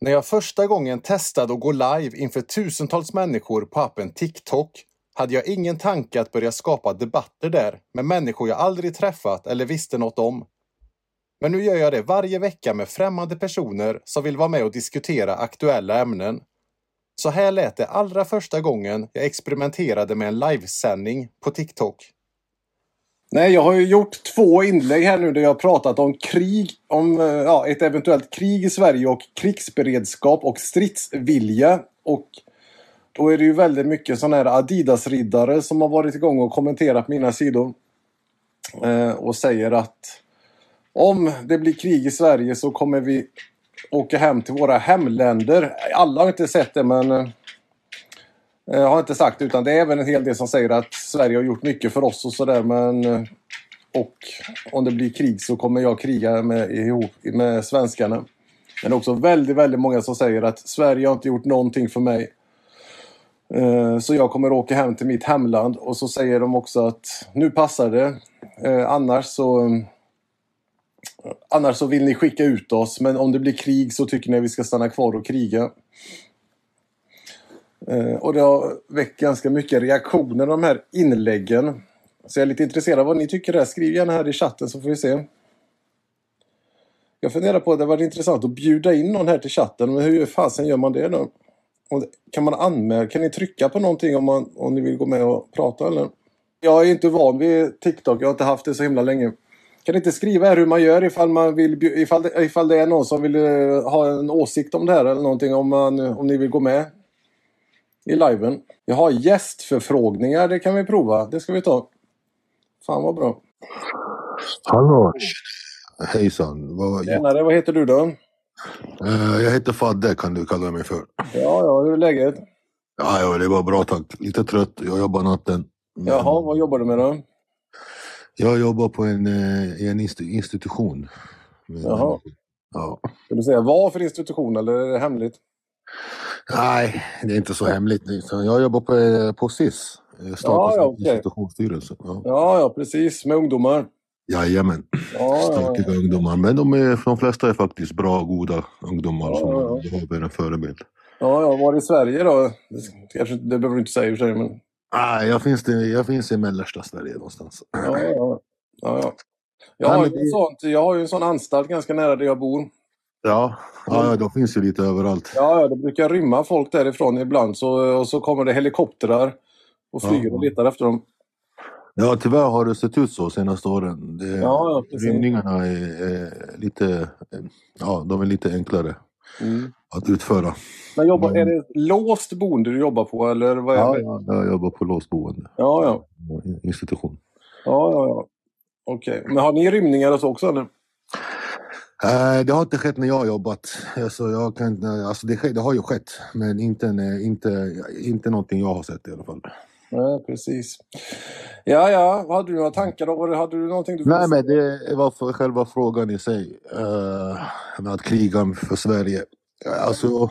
När jag första gången testade att gå live inför tusentals människor på appen TikTok hade jag ingen tanke att börja skapa debatter där med människor jag aldrig träffat eller visste något om. Men nu gör jag det varje vecka med främmande personer som vill vara med och diskutera aktuella ämnen. Så här lät det allra första gången jag experimenterade med en livesändning på TikTok. Nej, jag har ju gjort två inlägg här nu där jag har pratat om krig, om eh, ja, ett eventuellt krig i Sverige och krigsberedskap och stridsvilja. Och då är det ju väldigt mycket sådana här Adidas-riddare som har varit igång och kommenterat mina sidor. Eh, och säger att om det blir krig i Sverige så kommer vi åka hem till våra hemländer. Alla har inte sett det men eh, jag har inte sagt utan det är även en hel del som säger att Sverige har gjort mycket för oss och sådär men eh, och om det blir krig så kommer jag kriga med, ihop med svenskarna. Men det är också väldigt, väldigt många som säger att Sverige har inte gjort någonting för mig. Eh, så jag kommer åka hem till mitt hemland och så säger de också att nu passar det. Annars så Annars så vill ni skicka ut oss men om det blir krig så tycker ni att vi ska stanna kvar och kriga. Eh, och det har väckt ganska mycket reaktioner de här inläggen. Så jag är lite intresserad av vad ni tycker där. Skriv gärna här i chatten så får vi se. Jag funderar på att det var intressant att bjuda in någon här till chatten. Men hur fasen gör man det då? Kan man anmäla? Kan ni trycka på någonting om, man, om ni vill gå med och prata eller? Jag är inte van vid TikTok. Jag har inte haft det så himla länge. Kan ni inte skriva här hur man gör ifall, man vill, ifall, det, ifall det är någon som vill eh, ha en åsikt om det här eller någonting om, man, om ni vill gå med i liven. Jag har gästförfrågningar, det kan vi prova. Det ska vi ta. Fan vad bra. Hallå! Hejsan! Vad, Tjenare, vad heter du då? Uh, jag heter Fadde kan du kalla mig för. Ja, ja, hur är läget? Ja, ja, det var bra tack. Lite trött, jag jobbar natten. Men... Jaha, vad jobbar du med då? Jag jobbar på en, eh, en institution. Jaha. Ja. Vill du säga vad för institution eller är det hemligt? Nej, det är inte så hemligt. Jag jobbar på, eh, på SIS, eh, Statens ja, ja, okay. institutionsstyrelse. Ja. ja, ja, precis. Med ungdomar. Jajamän. Ja, Stökiga ja, ja. ungdomar. Men de, är, de flesta är faktiskt bra, goda ungdomar som ja, har en förebild. Ja, ja. Var i Sverige då? Kanske, det behöver du inte säga i sig. Men... Nej, jag finns, jag finns i mellersta Sverige någonstans. Ja, ja. ja, ja. Jag, har ju sånt, jag har ju en sån anstalt ganska nära där jag bor. Ja, ja, de finns ju lite överallt. Ja, ja, det brukar rymma folk därifrån ibland så, och så kommer det helikoptrar och flyger ja. och letar efter dem. Ja, tyvärr har det sett ut så senaste åren. Det, ja, rymningarna är, är, lite, ja, de är lite enklare mm. att utföra. Men jobbar, är det låst boende du jobbar på eller? Vad är ja, ja, jag jobbar på låst boende. Ja, ja. Institution. Ja, ja, ja. Okej. Okay. Men har ni rymningar och så också eller? Uh, det har inte skett när jag har jobbat. Alltså, jag kan, alltså det, det har ju skett, men inte, inte, inte någonting jag har sett i alla fall. Nej, precis. Ja, ja. Hade du några tankar då? Hade du någonting du Nej, men det var för själva frågan i sig. Uh, att kriga för Sverige. Alltså,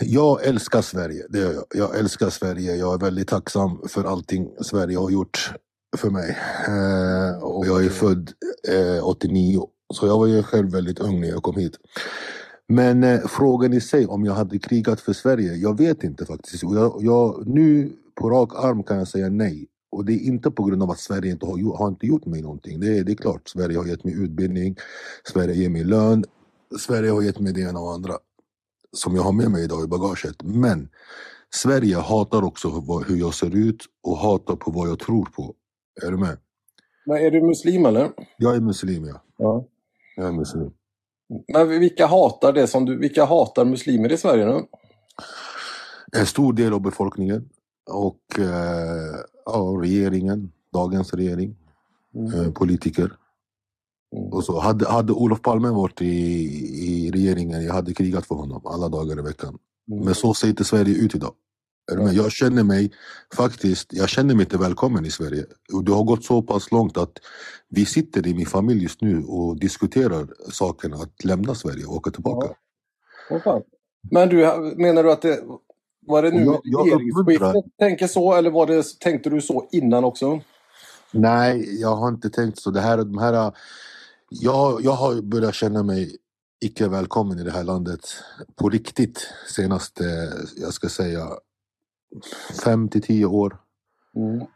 jag älskar Sverige. Det gör jag. Jag älskar Sverige. Jag är väldigt tacksam för allting Sverige har gjort för mig. Uh, och jag är född uh, 89. Så jag var ju själv väldigt ung när jag kom hit. Men eh, frågan i sig om jag hade krigat för Sverige, jag vet inte faktiskt. Jag, jag, nu på rak arm kan jag säga nej. Och det är inte på grund av att Sverige inte har, har inte gjort mig någonting. Det, det är klart, Sverige har gett mig utbildning, Sverige ger mig lön, Sverige har gett mig det ena och andra som jag har med mig idag i bagaget. Men Sverige hatar också hur jag ser ut och hatar på vad jag tror på. Är du med? Men är du muslim eller? Jag är muslim, ja. ja. Är muslim. Men vilka hatar det som du, vilka hatar muslimer i Sverige nu? En stor del av befolkningen och eh, ja, regeringen, dagens regering, mm. eh, politiker. Mm. Och så. Hade, hade Olof Palme varit i, i regeringen, jag hade krigat för honom alla dagar i veckan. Mm. Men så ser inte Sverige ut idag. Men jag känner mig faktiskt, jag känner mig inte välkommen i Sverige. Och det har gått så pass långt att vi sitter i min familj just nu och diskuterar saken att lämna Sverige och åka tillbaka. Ja. Men du, menar du att det var det nu jag, jag regeringsskiftet tänker så eller var det, tänkte du så innan också? Nej, jag har inte tänkt så. Det här, de här, jag, jag har börjat känna mig icke välkommen i det här landet på riktigt senaste, jag ska säga, fem till tio år. Mm.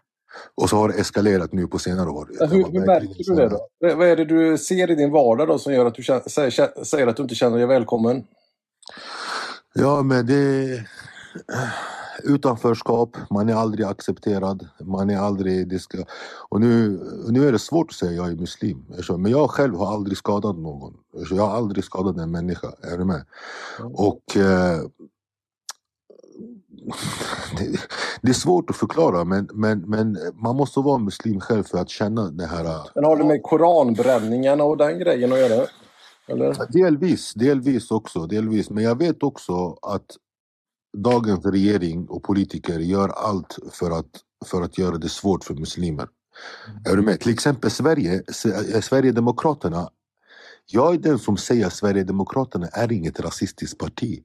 Och så har det eskalerat nu på senare år. Hur, hur märker du det då? Vad är det du ser i din vardag då som gör att du känner, säger, säger att du inte känner dig välkommen? Ja, men det... Utanförskap, man är aldrig accepterad, man är aldrig... Det ska, och nu, nu är det svårt att säga jag är muslim, men jag själv har aldrig skadat någon. Jag har aldrig skadat en människa, är du med? Och... Eh, det, är svårt att förklara men, men, men man måste vara muslim själv för att känna det här... Men har det med koranbränningarna och den grejen att göra? Eller? Delvis, delvis också. Delvis. Men jag vet också att dagens regering och politiker gör allt för att, för att göra det svårt för muslimer. Är du med? Till exempel Sverige, S- Sverigedemokraterna. Jag är den som säger att Sverigedemokraterna är inget rasistiskt parti.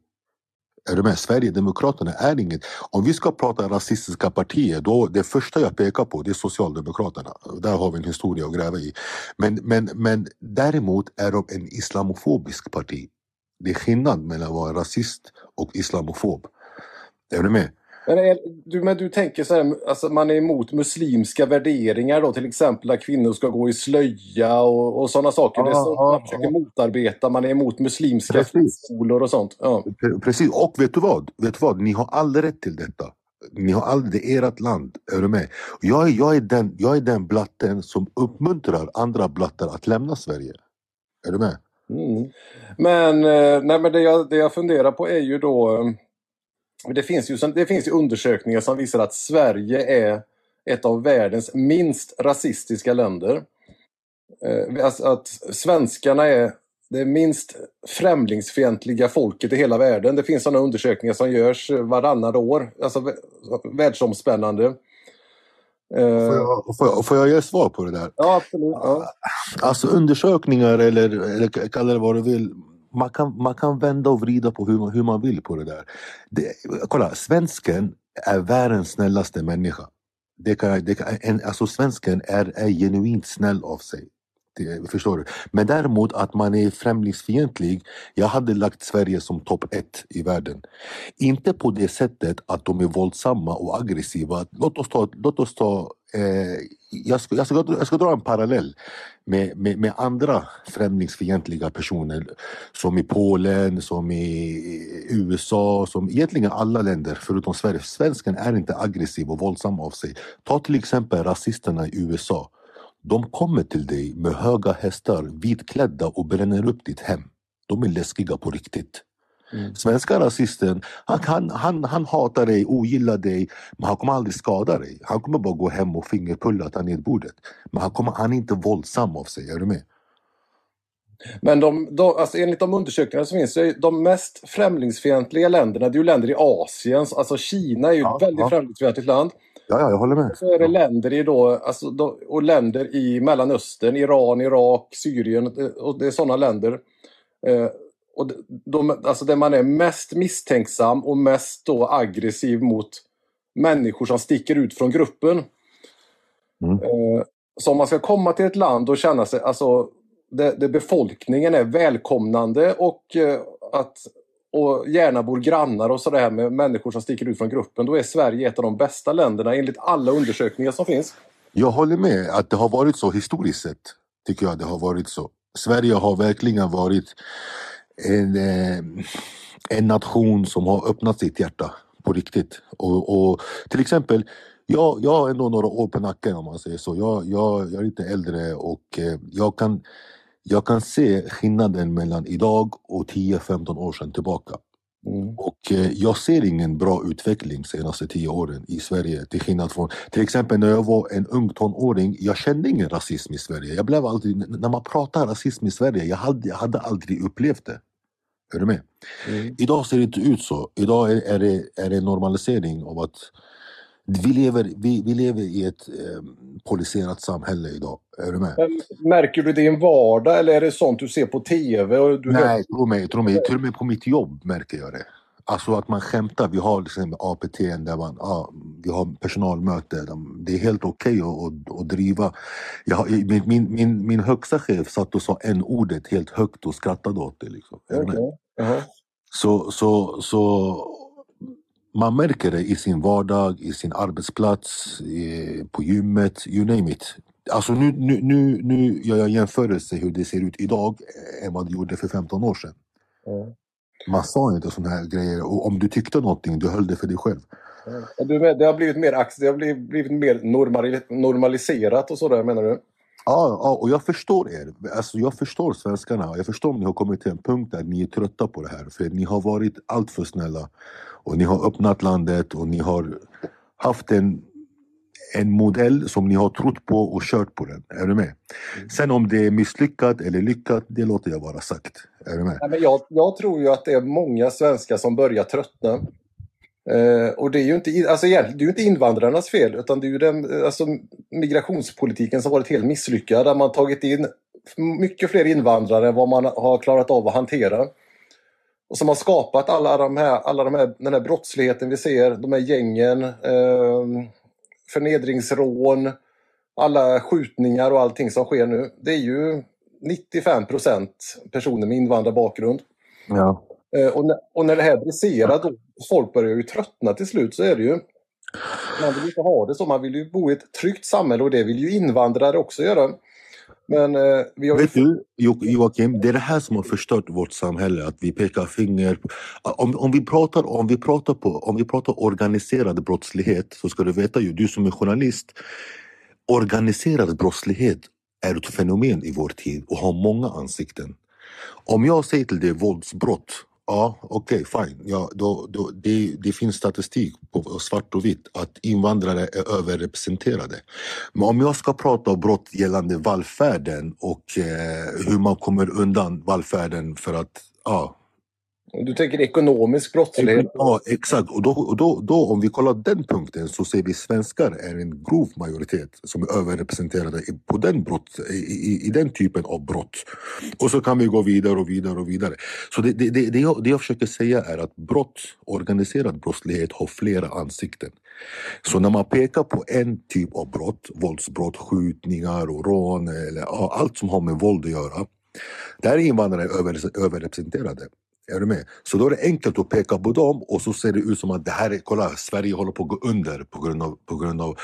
Är du med? Sverigedemokraterna är inget... Om vi ska prata rasistiska partier, då det första jag pekar på det är Socialdemokraterna. Där har vi en historia att gräva i. Men, men, men däremot är de en islamofobisk parti. Det är skillnad mellan att vara rasist och islamofob. Är du med? Men, är, du, men du tänker så här, alltså man är emot muslimska värderingar då, till exempel att kvinnor ska gå i slöja och, och sådana saker. det är Ja, sånt ja, man försöker ja. motarbeta, man är emot muslimska Precis. skolor och sånt. Ja. Pre- Precis, och vet du vad? Vet du vad? Ni har all rätt till detta. Ni har all, det är ert land, är du med? Jag är, jag, är den, jag är den blatten som uppmuntrar andra blattar att lämna Sverige. Är du med? Mm. Men, eh, nej, men det, jag, det jag funderar på är ju då... Det finns ju, det finns ju undersökningar som visar att Sverige är ett av världens minst rasistiska länder. Eh, Alltså att svenskarna är det minst främlingsfientliga folket i hela världen. Det finns sådana undersökningar som görs varannat år, alltså vä- världsomspännande. Eh, Får jag, får, jag, får jag ge svar på det där? Ja, absolut. Ja. Alltså undersökningar eller, eller kalla det vad du vill. Man kan, man kan vända och vrida på hur man, hur man vill på det där. Det, kolla, svensken är världens snällaste människa. Det kan, det kan, en, alltså svensken är, är genuint snäll av sig. Det, förstår du? Men däremot att man är främlingsfientlig, jag hade lagt Sverige som topp ett i världen. Inte på det sättet att de är våldsamma och aggressiva. Låt oss ta, låt oss ta eh, jag, ska, jag, ska, jag ska dra en parallell med, med, med andra främlingsfientliga personer som i Polen, som i USA, som egentligen alla länder förutom Sverige. Svensken är inte aggressiv och våldsam av sig. Ta till exempel rasisterna i USA. De kommer till dig med höga hästar, vitklädda och bränner upp ditt hem. De är läskiga på riktigt. Mm. Svenska rasisten, han, han, han, han hatar dig, ogillar dig, men han kommer aldrig skada dig. Han kommer bara gå hem och fingerpulla ta ner bordet. Men han, kommer, han är inte våldsam av sig, är du med? Men de, de, alltså enligt de undersökningar som finns så är de mest främlingsfientliga länderna, det är ju länder i Asien. Alltså Kina är ju Ja, ett väldigt ja. främlingsfientligt land. Ja, ja, jag håller med. Så är det länder i då, alltså, de, och länder i Mellanöstern, Iran, Irak, Syrien och det är sådana länder. Eh, och de, alltså där man är mest misstänksam och mest då aggressiv mot människor som sticker ut från gruppen. Mm. Eh, så om man ska komma till ett land och känna sig, alltså där, där befolkningen är välkomnande och eh, att och gärna bor grannar och sådär med människor som sticker ut från gruppen, då är Sverige ett av de bästa länderna enligt alla undersökningar som finns. Jag håller med att det har varit så historiskt sett. Tycker jag det har varit så. Sverige har verkligen varit en, eh, en nation som har öppnat sitt hjärta på riktigt. Och, och till exempel, jag, jag har ändå några år på nacken om man säger så. Jag, jag, jag är lite äldre och eh, jag kan, jag kan se skillnaden mellan idag och 10-15 år sedan tillbaka. Mm. Och eh, jag ser ingen bra utveckling senaste tio åren i Sverige till skillnad från till exempel när jag var en ung tonåring. Jag kände ingen rasism i Sverige. Jag blev aldrig, när man pratar rasism i Sverige, jag hade, jag hade aldrig upplevt det. Är du med? Mm. Idag ser det inte ut så. Idag är, är, det, är det en normalisering av att vi lever, vi, vi lever i ett eh, polariserat samhälle idag. Är du med? Märker du det i en vardag eller är det sånt du ser på TV? Och du Nej, tro mig, tro mig. Till och med på mitt jobb märker jag det. Alltså att man skämtar. Vi har liksom APT där man, ja, vi har personalmöte. Det är helt okej okay att, att, att driva. Jag, min, min, min, min högsta chef satt och sa n-ordet helt högt och skrattade åt det. Liksom. Okay. Uh -huh. så, så, så man märker det i sin vardag, i sin arbetsplats, på gymmet, you name it. Alltså nu, nu, nu, nu gör jag jämförelse hur det ser ut idag än vad det gjorde för 15 år sedan. Mm. Man sa inte sådana här grejer och om du tyckte någonting, du höll det för dig själv. Mm. Det har blivit mer, det har blivit, blivit mer normaliserat och sådär menar du? Ja, ja, och jag förstår er. Alltså, jag förstår svenskarna. Jag förstår om ni har kommit till en punkt där ni är trötta på det här. För ni har varit alltför snälla. Och ni har öppnat landet och ni har haft en en modell som ni har trott på och kört på den. Är du med? Mm. Sen om det är misslyckat eller lyckat, det låter jag vara sagt. Är du med? Nej, men jag, jag tror ju att det är många svenskar som börjar tröttna. Eh, och det är ju inte, alltså, det är ju inte invandrarnas fel utan det är ju den, eh, alltså, migrationspolitiken som varit helt misslyckad. Där man tagit in mycket fler invandrare än vad man har klarat av att hantera. Och som har skapat alla de här, alla de här, den här brottsligheten vi ser, de här gängen. Eh, förnedringsrån, alla skjutningar och allting som sker nu. Det är ju 95% personer med invandrarbakgrund. Ja. Eh, och, när, och när det här briserar, då folk börjar ju tröttna till slut, så är det ju. Man vill inte ha det så, man vill ju bo i ett tryggt samhälle och det vill ju invandrare också göra. Men eh, vi har Vet du, Joakim, det är det här som har förstört vårt samhälle, att vi pekar finger. Om, om, vi, pratar, om, vi, pratar på, om vi pratar organiserad brottslighet så ska du veta, ju, du som är journalist, organiserad brottslighet är ett fenomen i vår tid och har många ansikten. Om jag säger till dig våldsbrott Ja, okej, okay, fine. Ja, då, då, det, det finns statistik på svart och vitt att invandrare är överrepresenterade. Men om jag ska prata om brott gällande välfärden och eh, hur man kommer undan välfärden för att ja, du tänker ekonomisk brottslighet? Ja, exakt. Och, då, och då, då, om vi kollar den punkten så ser vi svenskar är en grov majoritet som är överrepresenterade på den brott, i, i, i den typen av brott. Och så kan vi gå vidare och vidare och vidare. Så det, det, det, det, jag, det jag försöker säga är att brott, organiserad brottslighet har flera ansikten. Så när man pekar på en typ av brott, våldsbrott, skjutningar och rån eller allt som har med våld att göra, där är invandrare över, överrepresenterade. Är du med? Så då är det enkelt att peka på dem och så ser det ut som att det här är, kolla, Sverige håller på att gå under på grund av, på grund av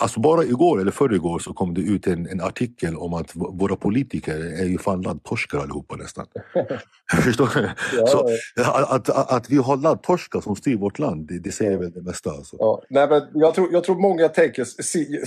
alltså bara igår eller förrgår så kom det ut en, en artikel om att våra politiker är ju fan laddtorskar allihopa nästan. Förstår du? Ja, så, att, att, att, vi har laddtorskar som styr vårt land, det, det säger väl det mesta. Alltså. Ja, nej, men jag, tror, jag tror många tänker,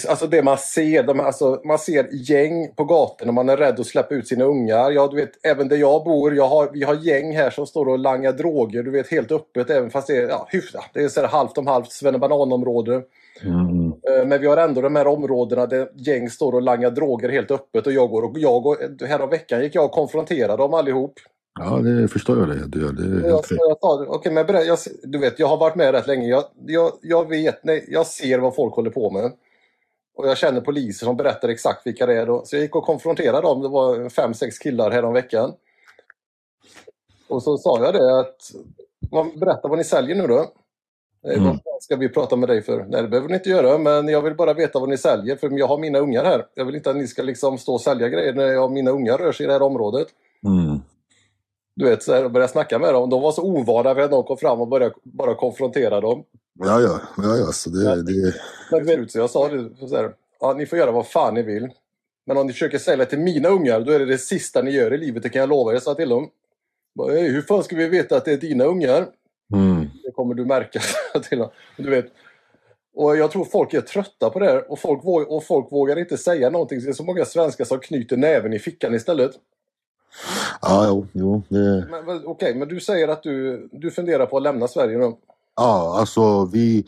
alltså det man ser, de, alltså, man ser gäng på gatorna, man är rädd att släppa ut sina ungar. Ja, du vet, även där jag bor, jag har, vi har gäng här som står och langar droger, du vet helt öppet även fast det är ja, hyfsat. Det är så halvt om halvt svennebananområde. Mm. Eh, men vi har ändå de här områdena där gäng står och langar droger helt öppet och jag går och jag går, här veckan gick jag och konfronterade dem allihop. Ja, det förstår jag det. Du gör. Det jag, jag tar, okay, men jag, du vet, jag har varit med rätt länge. Jag, jag, jag vet, nej, jag ser vad folk håller på med. Och jag känner poliser som berättar exakt vilka det är. Då. Så jag gick och konfronterade dem. Det var fem, sex killar här om veckan. Och så sa jag det att berätta vad ni säljer nu då. Eh, mm. Vad ska vi prata med dig för? Nej, det behöver ni inte göra, men jag vill bara veta vad ni säljer för jag har mina ungar här. Jag vill inte att ni ska liksom stå och sälja grejer när jag mina ungar rör sig i det här området. Mm. Du vet, så här, började snacka med dem. De var så ovana för att de kom fram och började bara konfrontera dem. Ja, ja, ja, ja så det... det... Men, så jag sa det så här, ja, ni får göra vad fan ni vill. Men om ni försöker sälja till mina ungar, då är det det sista ni gör i livet, det kan jag lova er, sa till dem. Hur fan ska vi veta att det är dina ungar? Mm. Det kommer du märka. till du vet. Och jag tror folk är trötta på det här och folk, vågar, och folk vågar inte säga någonting. Det är så många svenskar som knyter näven i fickan istället. Ja, jo. jo det... Okej, okay, men du säger att du, du funderar på att lämna Sverige nu? Ja, alltså vi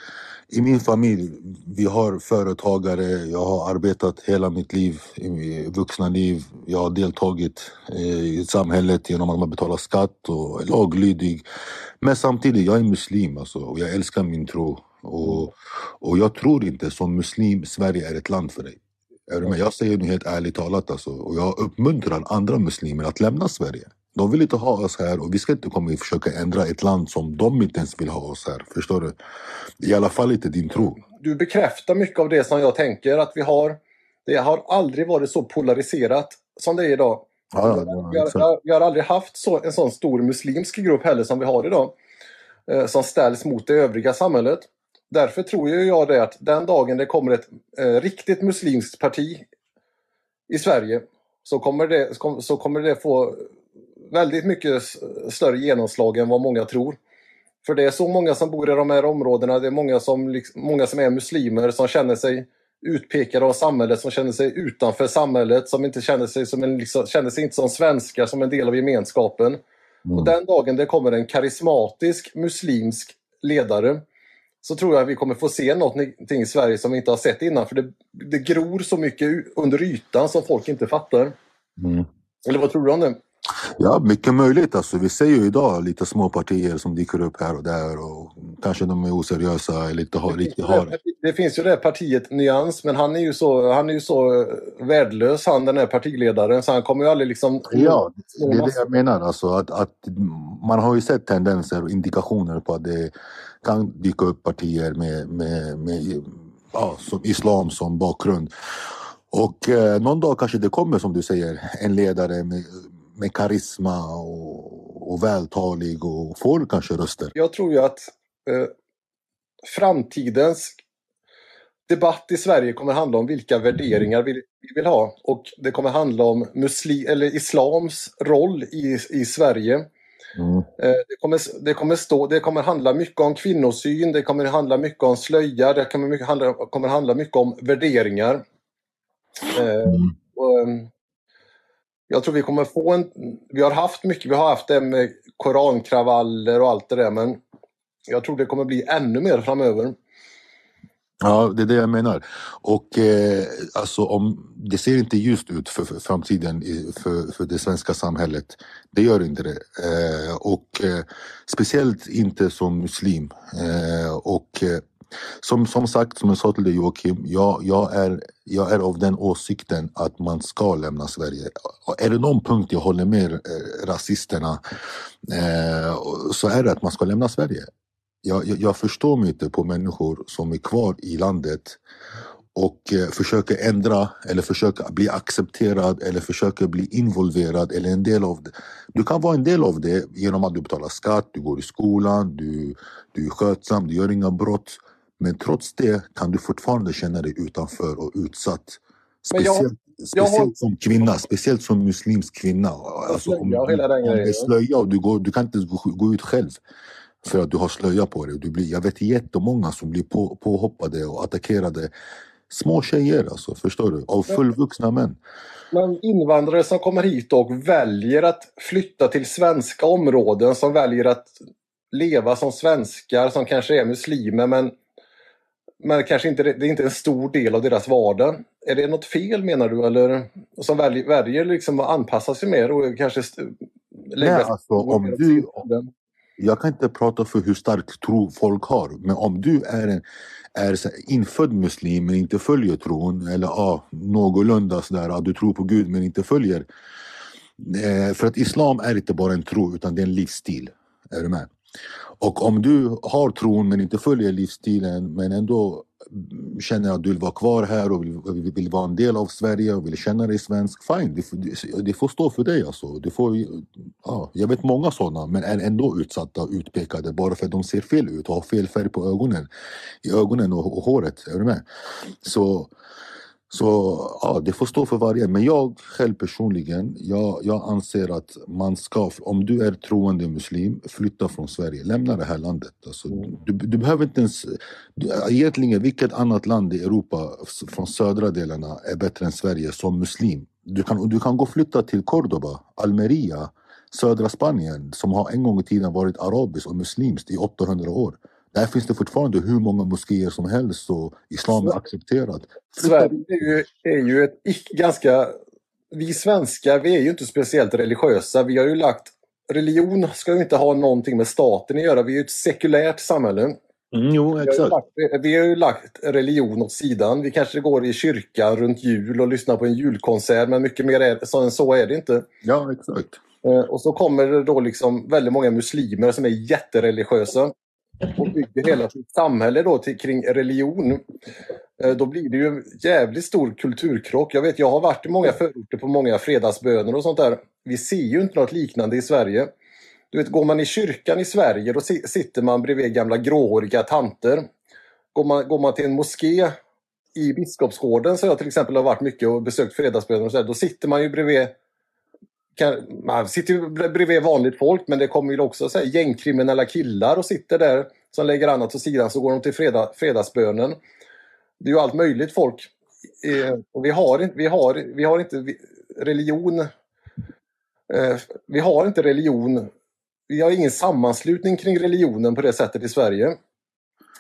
i min familj, vi har företagare. Jag har arbetat hela mitt liv, i vuxna liv. Jag har deltagit eh, i samhället genom att man betalar skatt och är laglydig. Men samtidigt, jag är muslim alltså, och jag älskar min tro. Och, och jag tror inte som muslim, Sverige är ett land för dig. Är du med? Jag säger nu helt ärligt talat alltså, och jag uppmuntrar andra muslimer att lämna Sverige. De vill inte ha oss här och vi ska inte komma och försöka ändra ett land som de inte ens vill ha oss här. Förstår du? I alla fall inte din tro. Du bekräftar mycket av det som jag tänker att vi har. Det har aldrig varit så polariserat som det är idag. Ja, vi, ja, har, exakt. vi har aldrig haft så, en sån stor muslimsk grupp heller som vi har idag. Eh, som ställs mot det övriga samhället. Därför tror jag det att den dagen det kommer ett eh, riktigt muslimskt parti i Sverige så kommer, det, så kommer det få väldigt mycket större genomslag än vad många tror. För det är så många som bor i de här områdena, det är många som, liksom, många som är muslimer som känner sig utpekade av samhället, som känner sig utanför samhället, som inte känner sig som en, liksom, känner sig inte som svenskar, som en del av gemenskapen. Mm. Och den dagen det kommer en karismatisk muslimsk ledare så tror jag vi kommer få se någonting i Sverige som vi inte har sett innan. För det, det gror så mycket under ytan som folk inte fattar. Mm. Eller vad tror du om det? Ja, mycket möjligt. Alltså, vi ser ju idag lite små partier som dyker upp här och där och kanske de är oseriösa eller inte har, riktigt har... det, det finns ju det partiet Nyans, men han är ju så, han är ju så värdelös han den här partiledaren så han kommer ju aldrig liksom... Ja, det är det jag menar. Alltså, att, att man har ju sett tendenser och indikationer på att det kan dyka upp partier med, med, med ja, som islam som bakgrund. Och eh, någon dag kanske det kommer, som du säger, en ledare med, med karisma och, och vältalig och får kanske röster. Jag tror ju att eh, framtidens debatt i Sverige kommer handla om vilka värderingar vi, vi vill ha. Och det kommer handla om musli, eller islams roll i, i Sverige. Mm. Eh, Det kommer, det, kommer stå, det kommer handla mycket om kvinnosyn, det kommer handla mycket om slöja, det kommer, mycket handla, kommer handla mycket om värderingar. Eh, Mm. och, ehm, jag tror vi kommer få en... Vi har haft mycket, vi har haft det med korankravaller och allt det där men jag tror det kommer bli ännu mer framöver. Ja, det är det jag menar. Och eh, alltså om det ser inte ljust ut för, för framtiden i, för, för det svenska samhället. Det gör inte det. Eh, och eh, speciellt inte som muslim. Eh, och eh, som, som sagt, som jag sa till dig Joakim, jag, jag, är, jag är av den åsikten att man ska lämna Sverige. Är det någon punkt jag håller med eh, rasisterna eh, så är det att man ska lämna Sverige. Jag, jag, jag förstår mig inte på människor som är kvar i landet och eh, försöker ändra eller försöker bli accepterad eller försöker bli involverad eller en del av det. Du kan vara en del av det genom att du betalar skatt, du går i skolan, du, du är skötsam, du gör inga brott. Men trots det kan du fortfarande känna dig utanför och utsatt. Men jag- Speciellt, jag har- speciellt som kvinna, speciellt som muslimsk kvinna. Alltså, om, den om det är slöja och du, går, du kan inte gå, gå ut själv för att du har slöja på dig. Du blir, jag vet jättemånga som blir på, påhoppade och attackerade. Små tjejer alltså, förstår du? Av fullvuxna män. Men invandrare som kommer hit och väljer att flytta till svenska områden, som väljer att leva som svenskar, som kanske är muslimer men, men kanske inte, det är inte en stor del av deras vardag. Är det något fel menar du? Eller som väljer, väljer liksom att anpassa sig mer och kanske lägga Nej, alltså, om du- sidan? Jag kan inte prata för hur stark tro folk har, men om du är en är infödd muslim men inte följer tron eller ja, någorlunda sådär, att du tror på Gud men inte följer. Eh, för att islam är inte bara en tro utan det är en livsstil. Är du med? Och om du har tron men inte följer livsstilen men ändå mm, känner att du vill vara kvar här och vill, vill, vara en del av Sverige och vill känna dig svensk, fine, det, får- det, det får stå för dig alltså. Det får, ja, jag vet många sådana men är ändå utsatta och utpekade bara för att de ser fel ut och har fel färg på ögonen. I ögonen och, och håret, är du med? Så, så ja, det får stå för varje. Men jag själv personligen, jag, jag anser att man ska, om du är troende muslim, flytta från Sverige. Lämna det här landet. Alltså, du, du behöver inte ens... Du, egentligen, vilket annat land i Europa från södra delarna är bättre än Sverige som muslim? Du kan, du kan gå och flytta till Cordoba, Almeria, södra Spanien som har en gång i tiden varit arabiskt och muslimskt i 800 år. Där finns det fortfarande hur många moskéer som helst och islam är accepterat. Sverige är ju, är ju ett ganska... Vi svenskar, vi är ju inte speciellt religiösa. Vi har ju lagt... Religion ska ju inte ha någonting med staten att göra. Vi är ju ett sekulärt samhälle. Mm, jo, Vi har, ju exakt. lagt, vi har ju lagt religion åt sidan. Vi kanske går i kyrkan runt jul och lyssnar på en julkonsert men mycket mer är, så än så är det inte. Ja, exakt. Eh, och så kommer det då liksom väldigt många muslimer som är jättereligiösa och byggde hela sitt samhälle då till, kring religion. Eh, då blir det ju en jävligt stor kulturkrock. Jag vet, jag har varit i många förorter på många fredagsböner och sånt där. Vi ser ju inte något liknande i Sverige. Du vet, går man i kyrkan i Sverige då sitter man bredvid gamla gråhåriga tanter. Går man, går man till en moské i Biskopsgården, så jag till exempel har varit mycket och besökt fredagsböner och så där, då sitter man ju bredvid man sitter ju bredvid vanligt folk men det kommer ju också så här, gängkriminella killar och sitter där som lägger annat åt sidan så går de till fredag, fredagsbönen. Det är ju allt möjligt folk. Eh, och vi har, vi har, vi har inte religion. Eh, vi har inte religion. Vi har ingen sammanslutning kring religionen på det sättet i Sverige.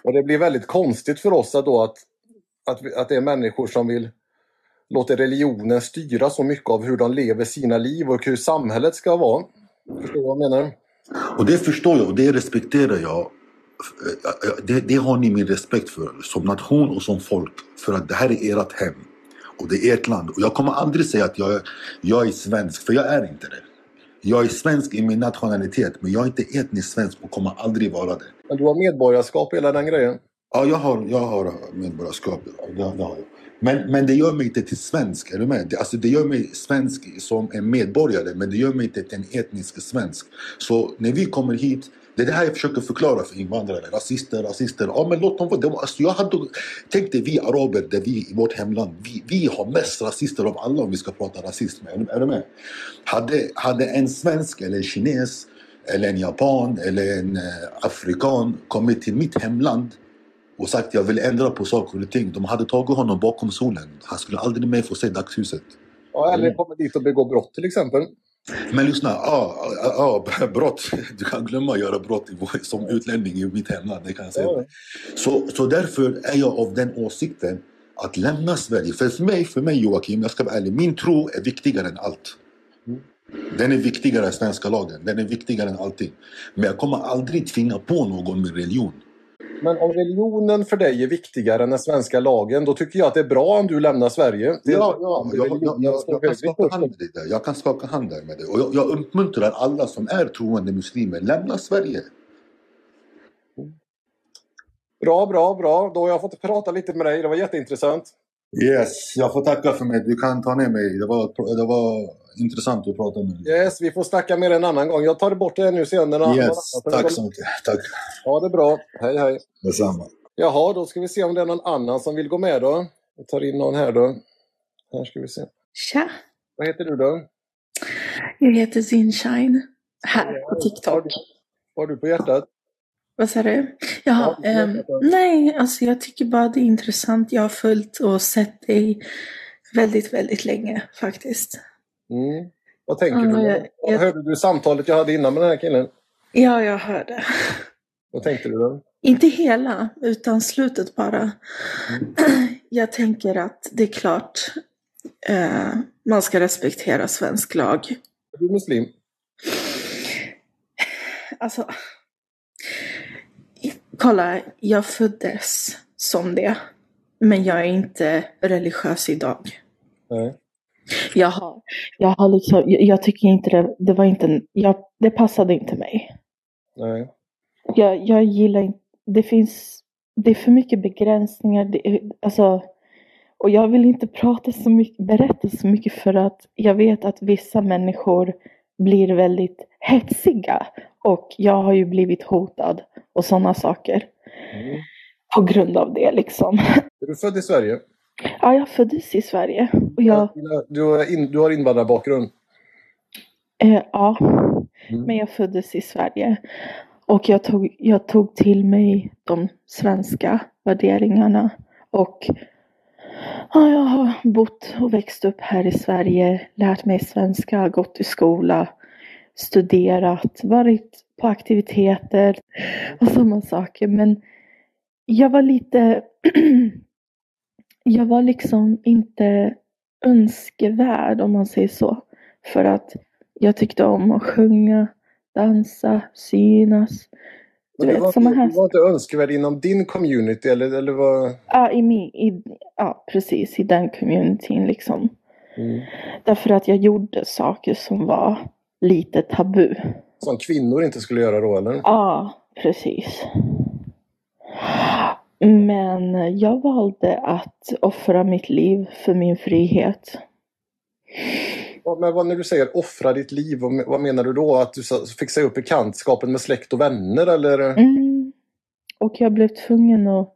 Och det blir väldigt konstigt för oss att, då att, att, att det är människor som vill låter religionen styra så mycket av hur de lever sina liv och hur samhället ska vara. Förstår du vad jag menar? Och det förstår jag och det respekterar jag. Det, det har ni min respekt för som nation och som folk. För att det här är ert hem. Och det är ert land. Och jag kommer aldrig säga att jag, jag är svensk, för jag är inte det. Jag är svensk i min nationalitet, men jag är inte etnisk svensk och kommer aldrig vara det. Men du har medborgarskap, hela den grejen? Ja, jag har, jag har medborgarskap. Det, det har jag. Men, men det gör mig inte till svensk, är du med? Alltså det gör mig svensk som en medborgare, men det gör mig inte till en etnisk svensk. Så när vi kommer hit, det är det här jag försöker förklara för invandrare. Rasister, rasister. Ja men låt dem vara. Alltså, jag hade, tänk dig vi araber, där vi i vårt hemland, vi, vi har mest rasister av alla om vi ska prata rasism. Är, är du med? Hade, hade en svensk eller en kines eller en japan eller en eh, afrikan kommit till mitt hemland och sagt jag vill ändra på saker och ting. De hade tagit honom bakom solen. Han skulle aldrig mer få se dagshuset. Ja, eller komma dit och begå brott till exempel. Men lyssna, ja, ja, brott. Du kan glömma att göra brott som utlänning i mitt hemland. Det kan jag säga. Ja. Så, så därför är jag av den åsikten att lämna Sverige. För, för mig, för mig Joakim, jag ska vara ärlig. Min tro är viktigare än allt. Mm. Den är viktigare än svenska lagen. Den är viktigare än allting. Men jag kommer aldrig tvinga på någon med religion. Men om religionen för dig är viktigare än den svenska lagen, då tycker jag att det är bra om du lämnar Sverige. Ja, ja jag, jag, jag, jag, kan skaka hand med dig Jag kan skaka hand med dig. Och jag, jag uppmuntrar alla som är troende muslimer, lämna Sverige. Bra, bra, bra. Då har jag fått prata lite med dig. Det var jätteintressant. Yes, jag får tacka för mig. Du kan ta ner mig. Det var, det var intressant att prata med dig. Yes, vi får snacka mer en annan gång. Jag tar bort det nu sen. yes, tack så mycket. Tack. Ha det bra. Hej, hej. Detsamma. Jaha, då ska vi se om det är någon annan som vill gå med då. Vi tar in någon här då. Här ska vi se. Tja! Vad heter du då? Jag heter Zinshine. Här på TikTok. Vad har, du på hjärtat? Vad sa du? Jaha, ja, um, nej, alltså jag tycker bara det är intressant. Jag har följt och sett dig väldigt, väldigt länge faktiskt. Mm. Vad tänker mm, du? Jag, jag... Hörde du samtalet jag hade innan med den här killen? Ja, jag hörde. Vad tänkte du då? Inte hela, utan slutet bara. Mm. Jag tänker att det är klart eh, man ska respektera svensk lag. Är du muslim? Alltså, kolla, jag föddes som det. Men jag är inte religiös idag. Nej. Jag har, jag har liksom, jag, jag tycker inte det, det var inte, jag, det passade inte mig. Nej. Jag, jag gillar inte, det finns, det är för mycket begränsningar, det, alltså, och jag vill inte prata så mycket, berätta så mycket för att jag vet att vissa människor blir väldigt hetsiga och jag har ju blivit hotad och sådana saker. Mm. På grund av det liksom. Är du född i Sverige? Ja, jag föddes i Sverige. Och jag... du, har in, du har invandrarbakgrund? Eh, ja, mm. men jag föddes i Sverige. Och jag tog, jag tog till mig de svenska värderingarna. Och ja, jag har bott och växt upp här i Sverige, lärt mig svenska, gått i skola, studerat, varit på aktiviteter och sådana saker. Men jag var lite jag var liksom inte önskevärd om man säger så. För att jag tyckte om att sjunga, dansa, synas. Du, vet, var, såna här... du var inte önskvärd inom din community eller, eller vad? Ja, i min, i, ja, precis i den communityn liksom. Mm. Därför att jag gjorde saker som var lite tabu. Som kvinnor inte skulle göra då eller? Ja, precis. Men jag valde att offra mitt liv för min frihet. Men vad, när du säger offra ditt liv, vad, menar du då? Att du fick säga upp bekantskapen med släkt och vänner eller? Mm. Och jag blev tvungen att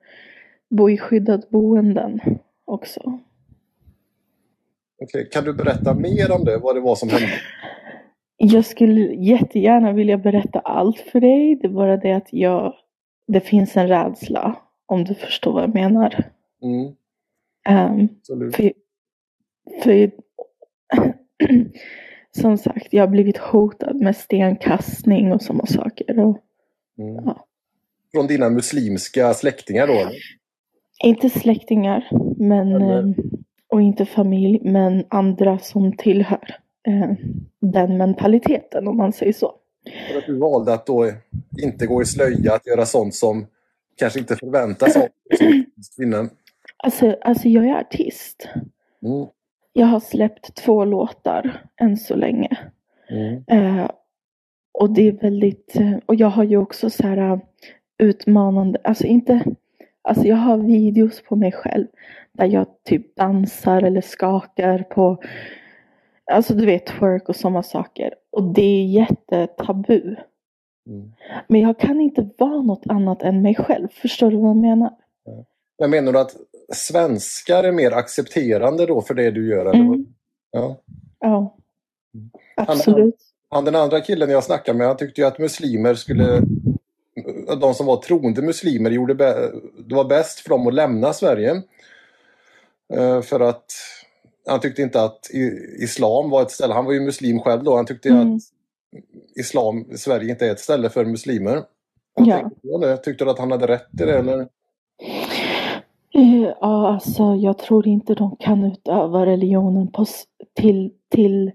bo i skyddat boenden också. Okej, Kan du berätta mer om det, vad det var som hände? Jag skulle jättegärna vilja berätta allt för dig. Det är bara det att jag, det finns en rädsla. Om du förstår vad jag menar. Mm. Um, för, för som sagt, jag har blivit hotad med stenkastning och sådana saker. Och, Mm. Ja. Från dina muslimska släktingar då? eller? inte släktingar, men, Eller- eh, och inte familj, men andra som tillhör eh, den mentaliteten om man säger så. För att du valde att då inte gå i slöja, att göra sånt som kanske inte förväntas av en kvinna. Alltså, alltså jag är artist. Mm. Jag har släppt två låtar än så länge. Mm. Eh, och det är väldigt, eh, och jag har ju också så här eh, utmanande, alltså inte, alltså jag har videos på mig själv där jag typ dansar eller skakar på, alltså du vet twerk och sådana saker. Och det är jättetabu. Mm. Men jag kan inte vara något annat än mig själv, förstår du vad jag menar? Men menar du att svenskar är mer accepterande då för det du gör? Eller? Mm. Ja. Ja, absolut. Han, den andra killen jag snackade med, han tyckte ju att muslimer skulle... De som var troende muslimer gjorde det var bäst för dem att lämna Sverige. Eh, För att han tyckte inte att islam var ett ställe, han var ju muslim själv då, han tyckte Mm. att islam, Sverige inte är ett ställe för muslimer. Vad Ja. tänkte du om det? Tyckte du att han hade rätt i det eller? Eh, Ja, alltså jag tror inte de kan utöva religionen på, till, till,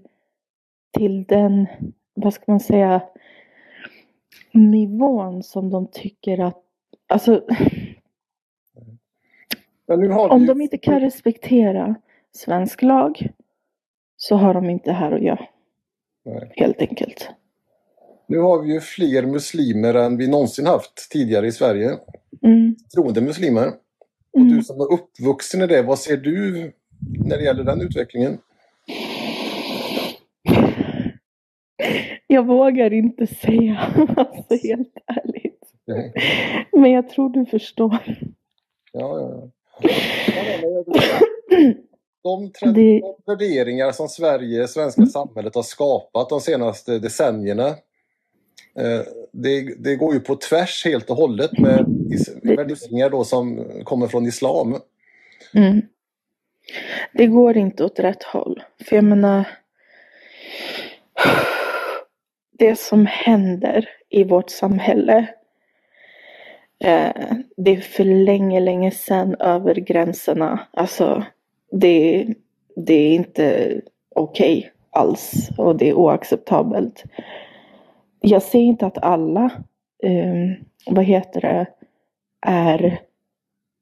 till den, vad ska man säga, nivån som de tycker att, alltså om de inte kan respektera svensk lag så har de inte här att göra, Nej. helt enkelt. Nu har vi ju fler muslimer än vi någonsin haft tidigare i Sverige. Mm. Troende muslimer. Och Mm. du som är uppvuxen i det, vad ser du när det gäller den utvecklingen? Jag vågar inte säga, alltså helt ärligt. Nej. Men jag tror du förstår. Ja, ja, ja. De, Det- de värderingar som Sverige, svenska samhället har skapat de senaste decennierna eh, det, det går ju på tvärs helt och hållet med värderingar då som kommer från islam. Mm. Det går inte åt rätt håll. För jag menar, det som händer i vårt samhälle, eh, det är för länge, länge sedan över gränserna. Alltså, det, det är inte okej alls och det är oacceptabelt. Jag säger inte att alla, um, vad heter det, är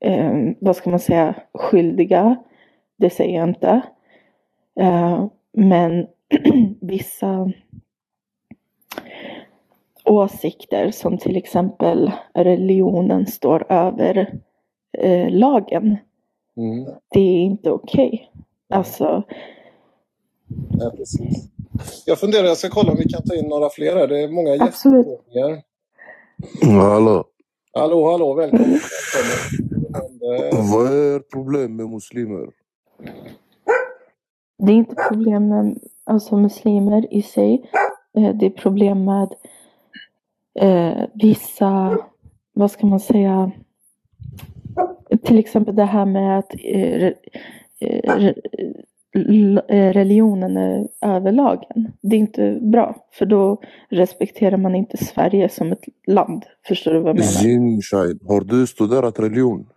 um, vad ska man säga, skyldiga. Det säger jag inte. Uh, men vissa åsikter som till exempel religionen står över eh, lagen. Mm. Det är inte okej. Alltså, Ja, precis. Jag funderar, jag ska kolla om vi kan ta in några fler här. Det är många Absolut. gästfrågor. Hallå, Hallå, hallå, välkommen. välkommen. Vad är problemet med muslimer? det är inte problem med alltså, muslimer i sig. Eh, det är problem med eh, vissa, vad ska man säga, till exempel det här med att eh, re, eh, eh, religionen är över lagen. Det är inte bra, för då respekterar man inte Sverige som ett land. Förstår du vad jag menar? Har du studerat religion?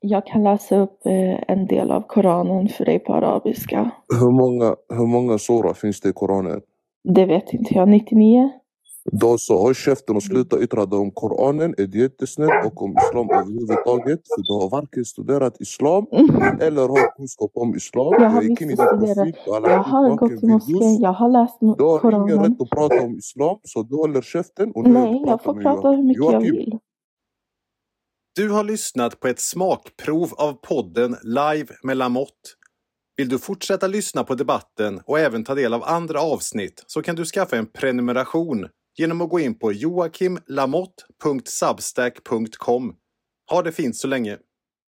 Jag kan läsa upp en del av Koranen för dig på arabiska. Hur många, hur många sura finns det i Koranen? Det vet inte jag. 99? Då så, håll käften och sluta yttra dig om Koranen, är det jättesnällt, och om Islam överhuvudtaget. För du har varken studerat Islam eller har kunskap om Islam. Jag har visst studerat. Jag har gått till moskén, jag har läst Du har ingen Koranen. rätt att prata om Islam, så du håller käften och nu Nej, jag får prata hur mycket jag vill. Du har lyssnat på ett smakprov av podden Live med Lamotte. Vill du fortsätta lyssna på debatten och även ta del av andra avsnitt så kan du skaffa en prenumeration genom att gå in på joakimlamotte.substack.com. Ha det fint så länge!